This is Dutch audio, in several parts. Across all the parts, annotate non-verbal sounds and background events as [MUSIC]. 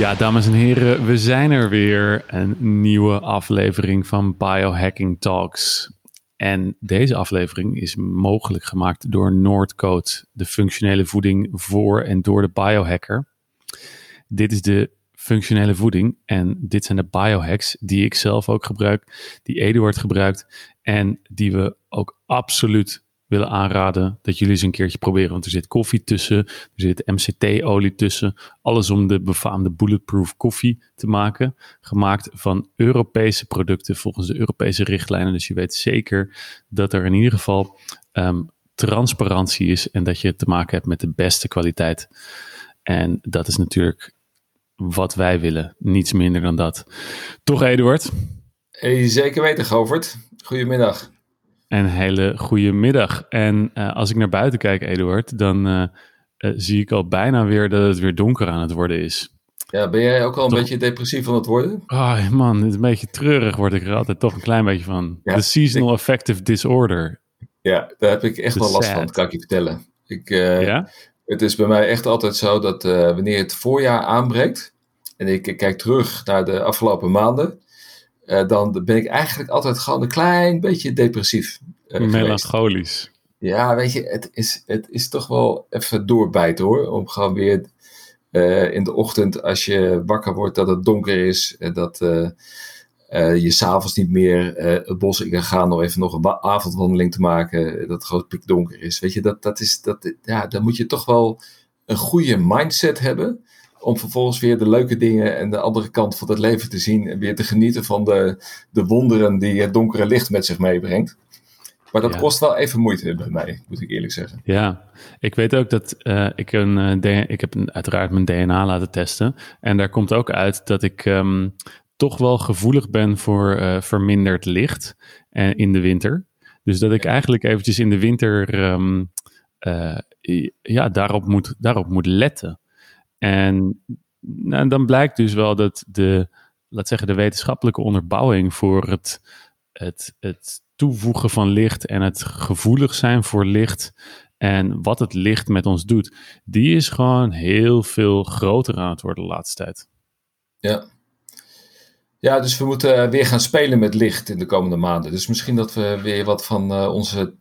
Ja, dames en heren, we zijn er weer. Een nieuwe aflevering van Biohacking Talks. En deze aflevering is mogelijk gemaakt door Noordcode, de functionele voeding voor en door de biohacker. Dit is de functionele voeding en dit zijn de biohacks die ik zelf ook gebruik, die Eduard gebruikt en die we ook absoluut willen aanraden dat jullie eens een keertje proberen. Want er zit koffie tussen, er zit MCT-olie tussen. Alles om de befaamde bulletproof koffie te maken. Gemaakt van Europese producten volgens de Europese richtlijnen. Dus je weet zeker dat er in ieder geval ehm, transparantie is en dat je te maken hebt met de beste kwaliteit. En dat is natuurlijk wat wij willen. Niets minder dan dat. Toch, Eduard? Hey, zeker weten, Govert. Goedemiddag. Een hele goede middag. En uh, als ik naar buiten kijk, Eduard, dan uh, uh, zie ik al bijna weer dat het weer donker aan het worden is. Ja, ben jij ook al een toch... beetje depressief van het worden? Oh man, het is een beetje treurig word ik er altijd toch een klein beetje van. Ja, The seasonal ik... affective disorder. Ja, daar heb ik echt The wel last sad. van, kan ik je vertellen. Ik, ja? Het is bij mij echt altijd zo dat wanneer het voorjaar aanbreekt en ik, ik kijk terug naar de afgelopen maanden, uh, dan ben ik eigenlijk altijd gewoon een klein beetje depressief. Uh, Melancholisch. Ja, weet je, het is, het is toch wel even doorbijten hoor. Om gewoon weer uh, in de ochtend, als je wakker wordt, dat het donker is. En dat je s'avonds niet meer het bos in kan gaan om even nog een avondwandeling te maken. Dat het gewoon pikdonker is. Weet je, dat, dat is, dat, ja, dan moet je toch wel een goede mindset hebben om vervolgens weer de leuke dingen en de andere kant van het leven te zien en weer te genieten van de, de wonderen die het donkere licht met zich meebrengt. Maar dat ja. kost wel even moeite bij mij, moet ik eerlijk zeggen. Ja, ik weet ook dat uh, ik, een, uh, ik heb een, uiteraard mijn DNA laten testen. En daar komt ook uit dat ik um, toch wel gevoelig ben voor uh, verminderd licht in de winter. Dus dat ik eigenlijk eventjes in de winter um, ja, daarop, moet, daarop moet letten. En nou, dan blijkt dus wel dat de, laat zeggen, de wetenschappelijke onderbouwing voor het, het, het toevoegen van licht en het gevoelig zijn voor licht en wat het licht met ons doet, die is gewoon heel veel groter aan het worden de laatste tijd. Ja. Ja, dus we moeten weer gaan spelen met licht in de komende maanden. Dus misschien dat we weer wat van uh, onze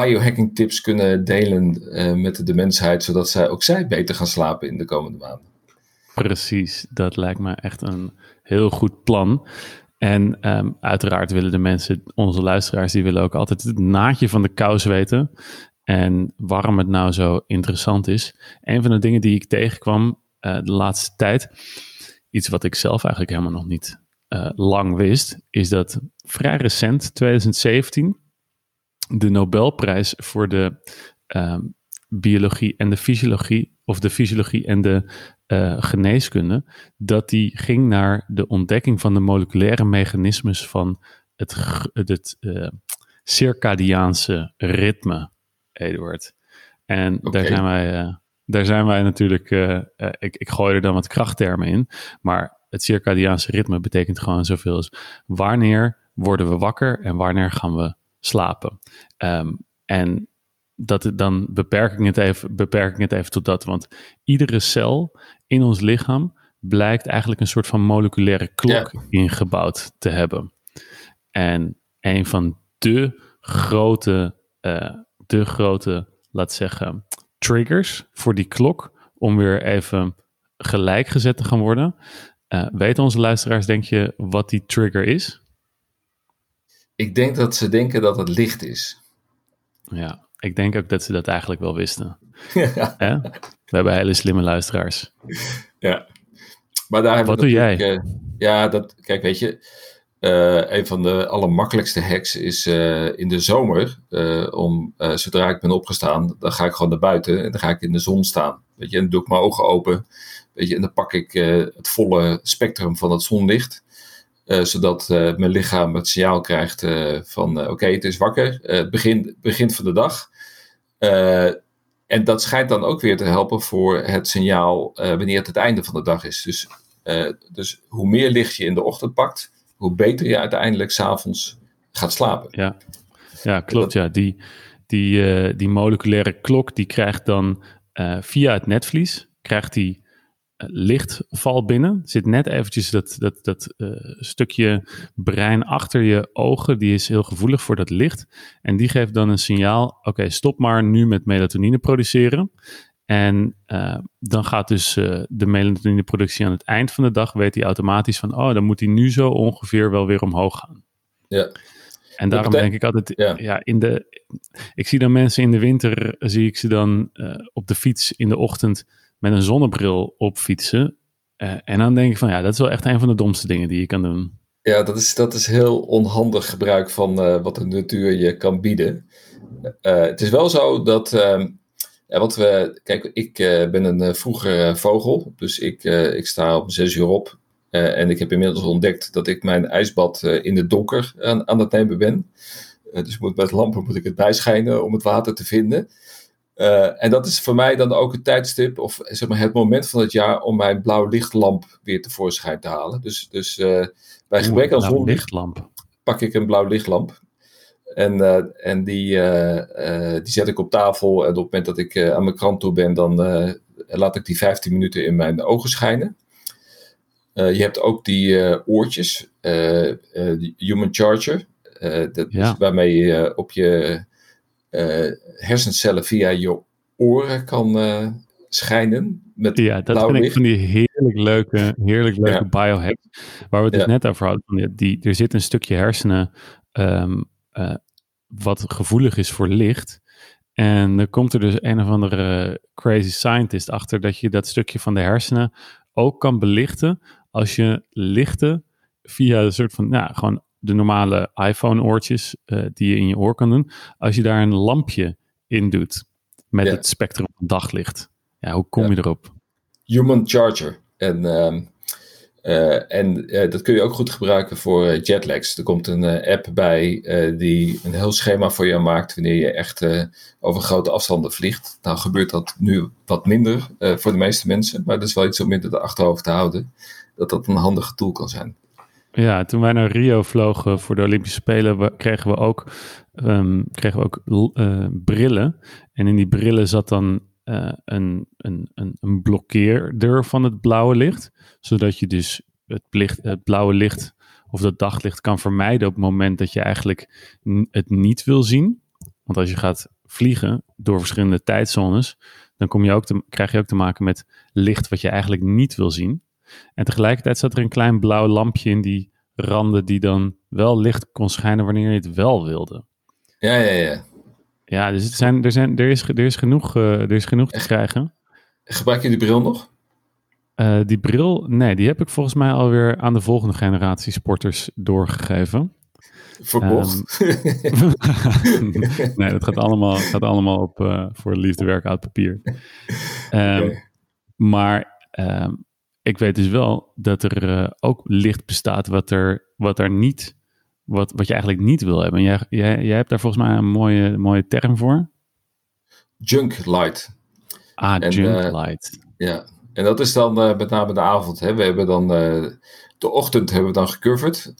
biohacking tips kunnen delen uh, met de mensheid, zodat zij ook zij beter gaan slapen in de komende maanden. Precies, dat lijkt me echt een heel goed plan. En um, uiteraard willen de mensen, onze luisteraars, die willen ook altijd het naadje van de kous weten. En waarom het nou zo interessant is. Een van de dingen die ik tegenkwam uh, de laatste tijd, iets wat ik zelf eigenlijk helemaal nog niet uh, lang wist, is dat vrij recent, 2017, de Nobelprijs voor de uh, biologie en de fysiologie, of de fysiologie en de uh, geneeskunde, dat die ging naar de ontdekking van de moleculaire mechanismes van het, het uh, circadiaanse ritme, Eduard. En okay. daar zijn wij. daar zijn wij natuurlijk, ik, ik gooi er dan wat krachttermen in, maar het circadiaanse ritme betekent gewoon zoveel als wanneer worden we wakker en wanneer gaan we slapen. Um, en dat, dan beperk ik, het even, beperk ik het even tot dat. Want iedere cel in ons lichaam blijkt eigenlijk een soort van moleculaire klok ja. ingebouwd te hebben. En een van de grote, uh, de grote, laat zeggen, triggers voor die klok om weer even gelijk gezet te gaan worden. Uh, weten onze luisteraars, denk je, wat die trigger is? Ik denk dat ze denken dat het licht is. Ja, ik denk ook dat ze dat eigenlijk wel wisten. [LAUGHS] Ja. We hebben hele slimme luisteraars. Ja. Maar daar Wat doe jij? Uh, ja, dat, kijk, weet je, uh, een van de allermakkelijkste hacks is uh, in de zomer, om, zodra ik ben opgestaan, dan ga ik gewoon naar buiten en dan ga ik in de zon staan. Weet je, en dan doe ik mijn ogen open, weet je, en dan pak ik het volle spectrum van het zonlicht. Uh, zodat uh, mijn lichaam het signaal krijgt uh, van oké, okay, het is wakker, het begin, begin van de dag. en dat schijnt dan ook weer te helpen voor het signaal wanneer het het einde van de dag is. Dus, dus hoe meer licht je in de ochtend pakt, hoe beter je uiteindelijk s'avonds gaat slapen. Ja, ja klopt. Ja. Die, die, die moleculaire klok die krijgt dan via het netvlies, krijgt die lichtval binnen. Zit net eventjes dat, dat, dat stukje brein achter je ogen. Die is heel gevoelig voor dat licht. En die geeft dan een signaal. Oké, stop maar nu met melatonine produceren. En dan gaat dus de melatonineproductie aan het eind van de dag, weet hij automatisch van, oh, dan moet hij nu zo ongeveer wel weer omhoog gaan. Ja. En daarom denk ik altijd, ja. in de, ik zie dan mensen in de winter, zie ik ze dan uh, op de fiets in de ochtend met een zonnebril op fietsen. Uh, en dan denk ik van, ja, dat is wel echt een van de domste dingen die je kan doen. Ja, dat is, dat is heel onhandig gebruik van uh, wat de natuur je kan bieden. het is wel zo dat, ehm, wat we, kijk, ik ben een vroeger vogel, dus ik, ik sta om zes uur op en ik heb inmiddels ontdekt dat ik mijn ijsbad in de donker aan, aan het nemen ben. Dus moet, met lampen moet ik het bijschijnen om het water te vinden. En dat is voor mij dan ook het tijdstip, of zeg maar het moment van het jaar om mijn blauw lichtlamp weer tevoorschijn te halen. Dus, dus bij gebrek aan zonlicht pak ik een blauw lichtlamp. En, en die, die zet ik op tafel. En op het moment dat ik aan mijn krant toe ben, dan laat ik die 15 minuten in mijn ogen schijnen. Uh, je hebt ook die uh, oortjes, uh, Human Charger. dat is waarmee je op je hersencellen via je oren kan schijnen. Met ja, dat vind ik van die heerlijk leuke, heerlijk leuke ja. biohacks. Waar we het dus net over hadden. Die, er zit een stukje hersenen um, wat gevoelig is voor licht. En dan komt er dus een of andere crazy scientist achter dat je dat stukje van de hersenen ook kan belichten als je lichten via een soort van, nou, gewoon de normale iPhone-oortjes uh, die je in je oor kan doen, als je daar een lampje in doet met het spectrum van daglicht. Ja, hoe kom je erop? Human Charger. En, uh, uh, en uh, dat kun je ook goed gebruiken voor jetlags. Er komt een app bij die een heel schema voor je maakt wanneer je echt over grote afstanden vliegt. Nou gebeurt dat nu wat minder voor de meeste mensen, maar dat is wel iets om in het achterhoofd te houden dat dat een handige tool kan zijn. Ja, toen wij naar Rio vlogen voor de Olympische Spelen, kregen we ook, um, kregen we ook uh, brillen. En in die brillen zat dan uh, een, een, een, een blokkeerder van het blauwe licht. Zodat je dus het, licht, het blauwe licht of dat daglicht kan vermijden op het moment dat je eigenlijk het niet wil zien. Want als je gaat vliegen door verschillende tijdzones, dan kom je ook krijg je ook te maken met licht wat je eigenlijk niet wil zien. En tegelijkertijd zat er een klein blauw lampje in die randen die dan wel licht kon schijnen wanneer je het wel wilde. Ja, ja, ja. Ja, dus het zijn, er, zijn, er, is, er, is genoeg, uh, er is genoeg te krijgen. Gebruik je die bril nog? Uh, die bril, nee, die heb ik volgens mij alweer aan de volgende generatie sporters doorgegeven. Verkocht? Um, [LAUGHS] nee, dat gaat allemaal, gaat allemaal op uh, voor liefdewerk uit papier. [LAUGHS] Um, okay. Maar um, ik weet dus wel dat er uh, ook licht bestaat wat er, wat er niet, wat, wat je eigenlijk niet wil hebben. Jij, jij, jij hebt daar volgens mij een mooie, mooie term voor. Junk light. Ah, en, junk uh, light. Ja, en dat is dan uh, met name de avond. Hè. We hebben dan de ochtend hebben we dan gecoverd.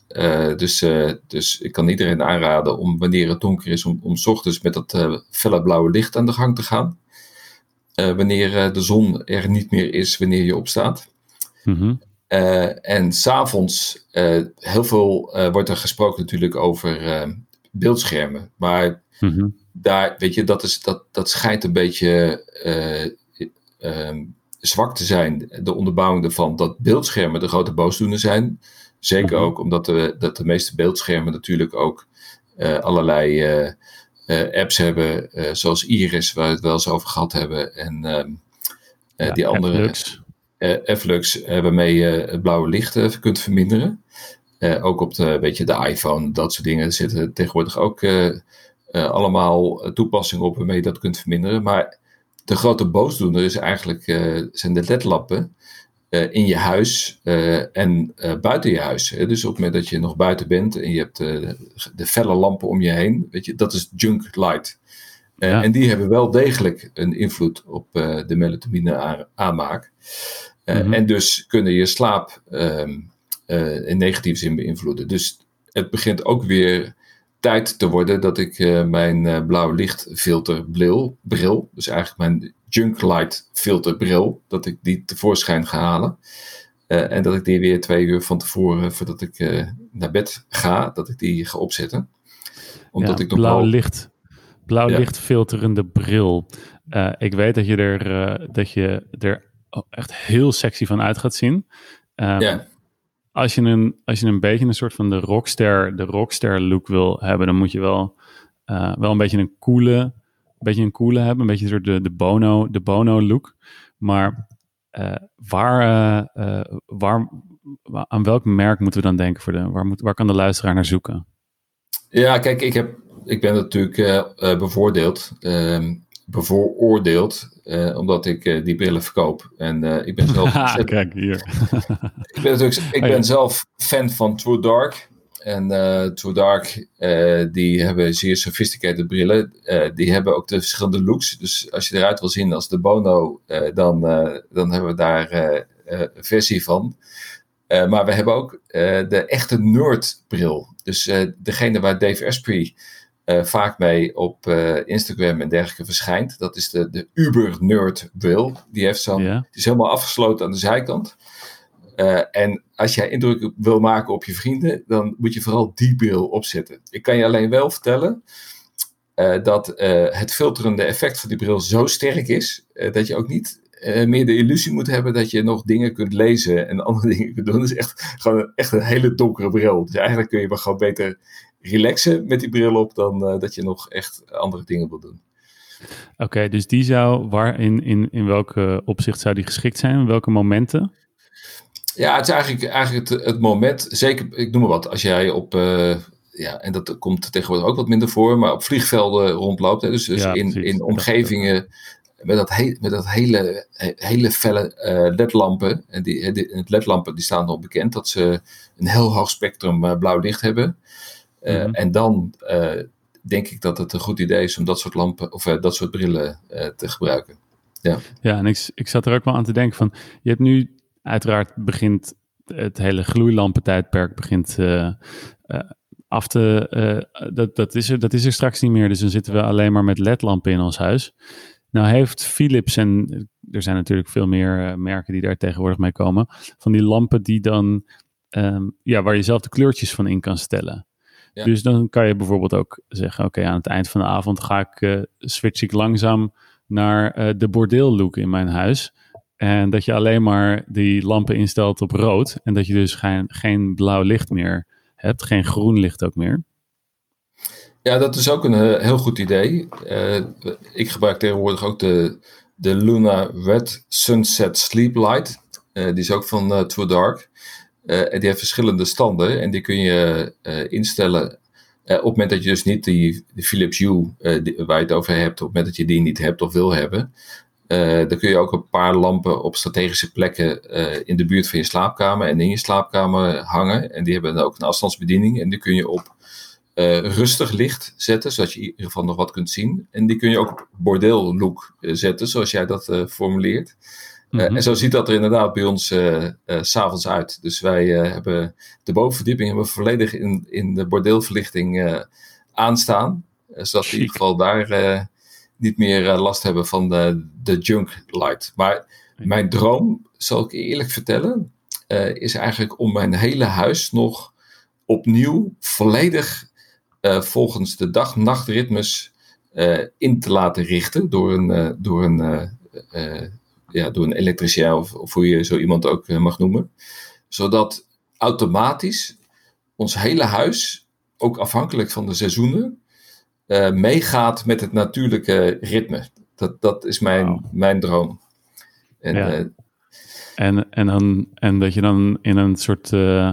dus, dus ik kan iedereen aanraden om wanneer het donker is, om, om s ochtends met dat felle blauwe licht aan de gang te gaan. wanneer de zon er niet meer is, wanneer je opstaat. Mm uh, en s'avonds, uh, heel veel uh, wordt er gesproken natuurlijk over beeldschermen. Maar mhm. daar, weet je, dat, is, dat, dat schijnt een beetje ehm, zwak te zijn, de onderbouwing ervan, dat beeldschermen de grote boosdoener zijn. Zeker mhm. ook omdat de, dat de meeste beeldschermen natuurlijk ook allerlei apps hebben, zoals Iris, waar we het wel eens over gehad hebben, en ehm, ja, die andere. Flux waarmee je het blauwe licht uh, kunt verminderen. Ook op de, weet je, de iPhone, dat soort dingen. Er zitten tegenwoordig ook allemaal toepassingen op waarmee je dat kunt verminderen. Maar de grote boosdoener is eigenlijk, zijn de ledlappen in je huis en buiten je huis. Dus op het moment dat je nog buiten bent en je hebt de felle lampen om je heen, weet je, dat is junk light. Ja. En die hebben wel degelijk een invloed op de melatonine aanmaak. Eh, mhm. En dus kunnen je slaap um, uh, in negatieve zin beïnvloeden. Dus het begint ook weer tijd te worden dat ik mijn uh, blauw lichtfilter bril, bril, dus eigenlijk mijn junk light filter bril, dat ik die tevoorschijn ga halen. en dat ik die weer twee uur van tevoren, voordat ik naar bed ga, dat ik die ga opzetten. Omdat ik nog blauw licht, blauw lichtfilterende bril. ik weet dat je er, dat je er echt heel sexy van uit gaat zien. Um, ja als je, een, als je een beetje een soort van de rockster, de rockster look wil hebben, dan moet je wel, uh, wel een beetje een coole, een beetje een coole hebben. Een beetje soort de, de, Bono, de Bono look. Maar uh, waar, uh, waar, aan welk merk moeten we dan denken? Voor de, waar, moet, waar kan de luisteraar naar zoeken? Ja, kijk, ik, heb, ik ben natuurlijk bevoordeeld. Ehm, bevooroordeeld, uh, omdat ik uh, die brillen verkoop. En uh, ik ben zelf. [LAUGHS] Kijk hier. [LAUGHS] ik ben, natuurlijk, ik oh, ben zelf fan van True Dark. En True Dark, die hebben zeer sophisticated brillen. die hebben ook de verschillende looks. Dus als je eruit wil zien als de Bono, dan, dan hebben we daar een versie van. maar we hebben ook de echte nerd bril. Dus degene waar Dave Asprey uh, vaak mee op uh, Instagram en dergelijke verschijnt. Dat is de, de Uber Nerd Will. Die, heeft zo'n, die is helemaal afgesloten aan de zijkant. Uh, en als jij indruk wil maken op je vrienden, dan moet je vooral die bril opzetten. Ik kan je alleen wel vertellen dat het filterende effect van die bril zo sterk is, dat je ook niet meer de illusie moet hebben dat je nog dingen kunt lezen en [LAUGHS] andere dingen kunt doen. Het is echt, gewoon echt een hele donkere bril. Dus eigenlijk kun je maar gewoon beter relaxen met die bril op dan uh, dat je nog echt andere dingen wil doen. Oké, dus die zou, waar in, in, in welke opzicht zou die geschikt zijn? Welke momenten? Ja, het is eigenlijk, eigenlijk het, het moment, zeker, ik noem maar wat, als jij op, uh, ja, en dat komt tegenwoordig ook wat minder voor, maar op vliegvelden rondloopt, hè, dus, dus ja, in, in omgevingen met dat, he, met dat hele, hele felle uh, ledlampen, en die, die, ledlampen die staan nog bekend, dat ze een heel hoog spectrum blauw licht hebben. Eh, mhm. En dan eh, denk ik dat het een goed idee is om dat soort lampen of eh, dat soort brillen te gebruiken. Ja, ja en ik, ik zat er ook wel aan te denken van, je hebt nu uiteraard begint het hele gloeilampentijdperk begint af te, dat, dat, is er, dat is er straks niet meer. Dus dan zitten we alleen maar met ledlampen in ons huis. Nou heeft Philips, en er zijn natuurlijk veel meer merken die daar tegenwoordig mee komen, van die lampen die dan, ehm, ja, waar je zelf de kleurtjes van in kan stellen. Dus dan kan je bijvoorbeeld ook zeggen: Oké, aan het eind van de avond ga ik, uh, switch ik langzaam naar uh, de bordeellook in mijn huis. En dat je alleen maar die lampen instelt op rood. En dat je dus geen, geen blauw licht meer hebt, geen groen licht ook meer. Ja, dat is ook een uh, heel goed idee. ik gebruik tegenwoordig ook de, de Luna Red Sunset Sleep Light. die is ook van True Dark. Uh, en die heeft verschillende standen en die kun je uh, instellen uh, op het moment dat je dus niet die, die Philips Hue waar je het over hebt, op het moment dat je die niet hebt of wil hebben, dan kun je ook een paar lampen op strategische plekken in de buurt van je slaapkamer en in je slaapkamer hangen. En die hebben dan ook een afstandsbediening en die kun je op rustig licht zetten, zodat je in ieder geval nog wat kunt zien. En die kun je ook op bordeel look zetten, zoals jij dat formuleert. Eh, mhm. en zo ziet dat er inderdaad bij ons uh, uh, s'avonds uit. Dus wij hebben de bovenverdieping hebben we volledig in, in de bordeelverlichting aanstaan. zodat we in ieder geval daar niet meer last hebben van de, de junk light. Maar mijn droom, zal ik eerlijk vertellen, is eigenlijk om mijn hele huis nog opnieuw volledig volgens de dag-nachtritmes in te laten richten door een, door een ja, door een elektricien of, of hoe je zo iemand ook eh, mag noemen. Zodat automatisch ons hele huis, ook afhankelijk van de seizoenen, uh, meegaat met het natuurlijke ritme. Dat, dat is mijn, mijn droom. En, ja. uh, en, en, dan, en dat je dan in een soort uh,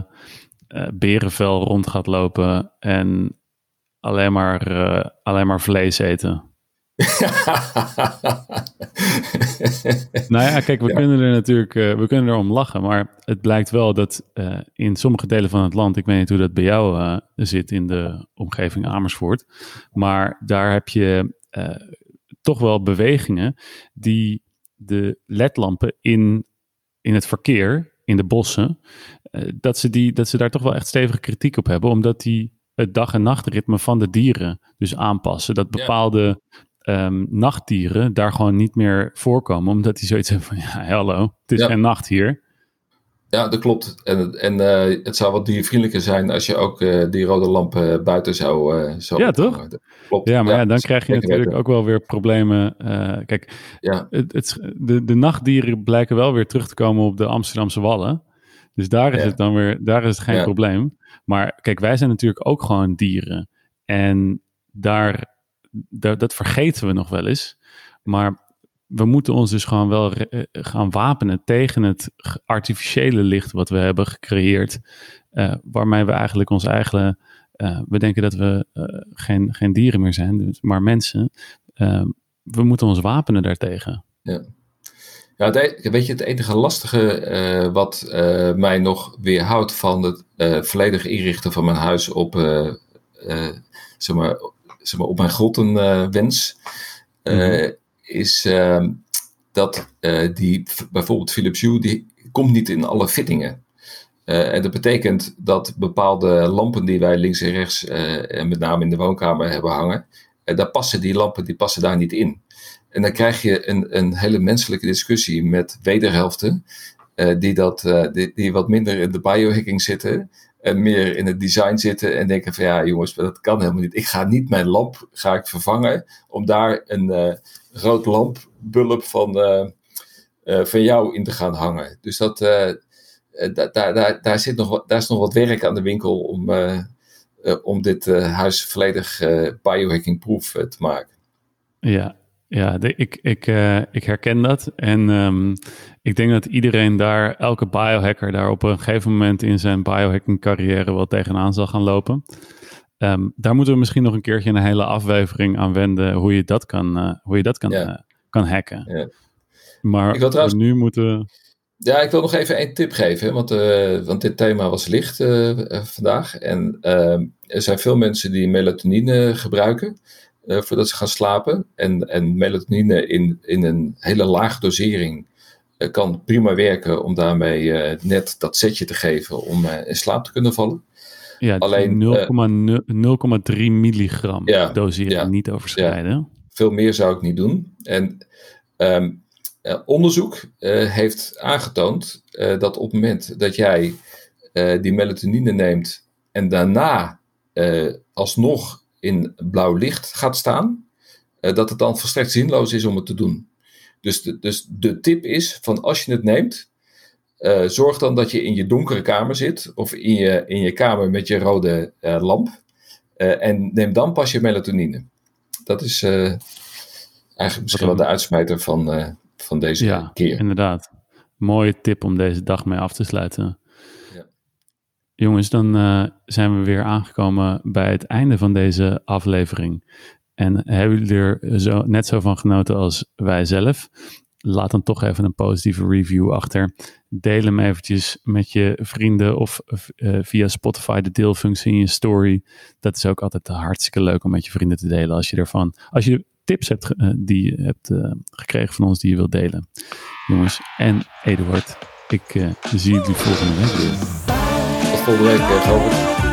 berenvel rond gaat lopen en alleen maar, alleen maar vlees eten. [LAUGHS] nou ja, kijk, we kunnen er natuurlijk uh, we kunnen er om lachen, maar het blijkt wel dat uh, in sommige delen van het land, ik weet niet hoe dat bij jou uh, zit in de omgeving Amersfoort, maar daar heb je toch wel bewegingen die de ledlampen in, in het verkeer, in de bossen, dat, ze die, dat ze daar toch wel echt stevige kritiek op hebben, omdat die het dag- en nachtritme van de dieren dus aanpassen. Dat bepaalde ehm, nachtdieren daar gewoon niet meer voorkomen, omdat die zoiets hebben van, [LAUGHS] ja, hallo, het is geen nacht hier. Ja, dat klopt. En, en uh, het zou wat diervriendelijker zijn als je ook uh, die rode lampen buiten zou, zou Ja, toch? Klopt. Ja, maar ja, dan krijg je natuurlijk weten. ook wel weer problemen. kijk, ja. het, het, de, de nachtdieren blijken wel weer terug te komen op de Amsterdamse Wallen. Dus daar is Ja. het dan weer, daar is het geen Ja. probleem. Maar kijk, wij zijn natuurlijk ook gewoon dieren. En daar, daar, dat vergeten we nog wel eens. Maar we moeten ons dus gewoon wel eh, gaan wapenen tegen het artificiële licht wat we hebben gecreëerd. eh, waarmee we eigenlijk ons eigen. eh, we denken dat we geen, geen dieren meer zijn, dus- maar mensen. We moeten ons wapenen daartegen. Ja, het, e- weet je, het enige lastige wat mij nog weerhoudt van het volledig inrichten van mijn huis op, zeg maar, zeg maar, op mijn grottenwens, eh Mhm. is ehm, dat eh, die, bijvoorbeeld Philips Hue, die komt niet in alle fittingen. Eh, en dat betekent dat bepaalde lampen die wij links en rechts, eh, en met name in de woonkamer hebben hangen, eh, daar passen die lampen die passen daar niet in. En dan krijg je een, een hele menselijke discussie met wederhelften, eh, die, dat, eh, die, die wat minder in de biohacking zitten en meer in het design zitten en denken van ja jongens, dat kan helemaal niet. Ik ga niet mijn lamp ga ik vervangen om daar een eh, rood lampbulb van, eh, eh, van jou in te gaan hangen. Dus dat, da- daar, daar, daar, zit nog daar is nog wat werk aan de winkel om, om dit huis volledig biohacking-proof te maken. Ja, ja ik, ik, ik herken dat. En ehm, ik denk dat iedereen daar, elke biohacker, daar op een gegeven moment in zijn biohacking carrière wel tegenaan zal gaan lopen. Ehm, daar moeten we misschien nog een keertje een hele aflevering aan wenden, hoe je dat kan, eh, hoe je dat kan, Ja. eh, kan hacken. Ja. Maar Ik wil trouwens- voor nu moeten we... Ja, ik wil nog even één tip geven, want, eh, want dit thema was licht vandaag. En ehm, er zijn veel mensen die melatonine gebruiken voordat ze gaan slapen. En, en melatonine in, in een hele lage dosering kan prima werken om daarmee eh, net dat setje te geven om eh, in slaap te kunnen vallen. Ja, Alleen, 0,0 0,3 milligram Ja, doseren, ja, niet overschrijden. Veel meer zou ik niet doen. En ehm, eh, onderzoek eh, heeft aangetoond eh, dat op het moment dat jij eh, die melatonine neemt en daarna eh, alsnog in blauw licht gaat staan, eh, dat het dan volstrekt zinloos is om het te doen. Dus de, dus de tip is van als je het neemt, eh, zorg dan dat je in je donkere kamer zit of in je, in je kamer met je rode eh, lamp. Eh, en neem dan pas je melatonine. Dat is eigenlijk misschien wel de uitsmijter van, van deze Ja, keer. inderdaad. Mooie tip om deze dag mee af te sluiten. Ja. Jongens, dan zijn we weer aangekomen bij het einde van deze aflevering. En hebben jullie er zo, net zo van genoten als wij zelf? Laat dan toch even een positieve review achter. Deel hem eventjes met je vrienden of eh, via Spotify de deelfunctie in je story. Dat is ook altijd hartstikke leuk om met je vrienden te delen. Als je ervan, als je tips hebt eh, die je hebt eh, gekregen van ons die je wilt delen. Jongens en Eduard, ik zie jullie volgende week weer. Volgende week, eh,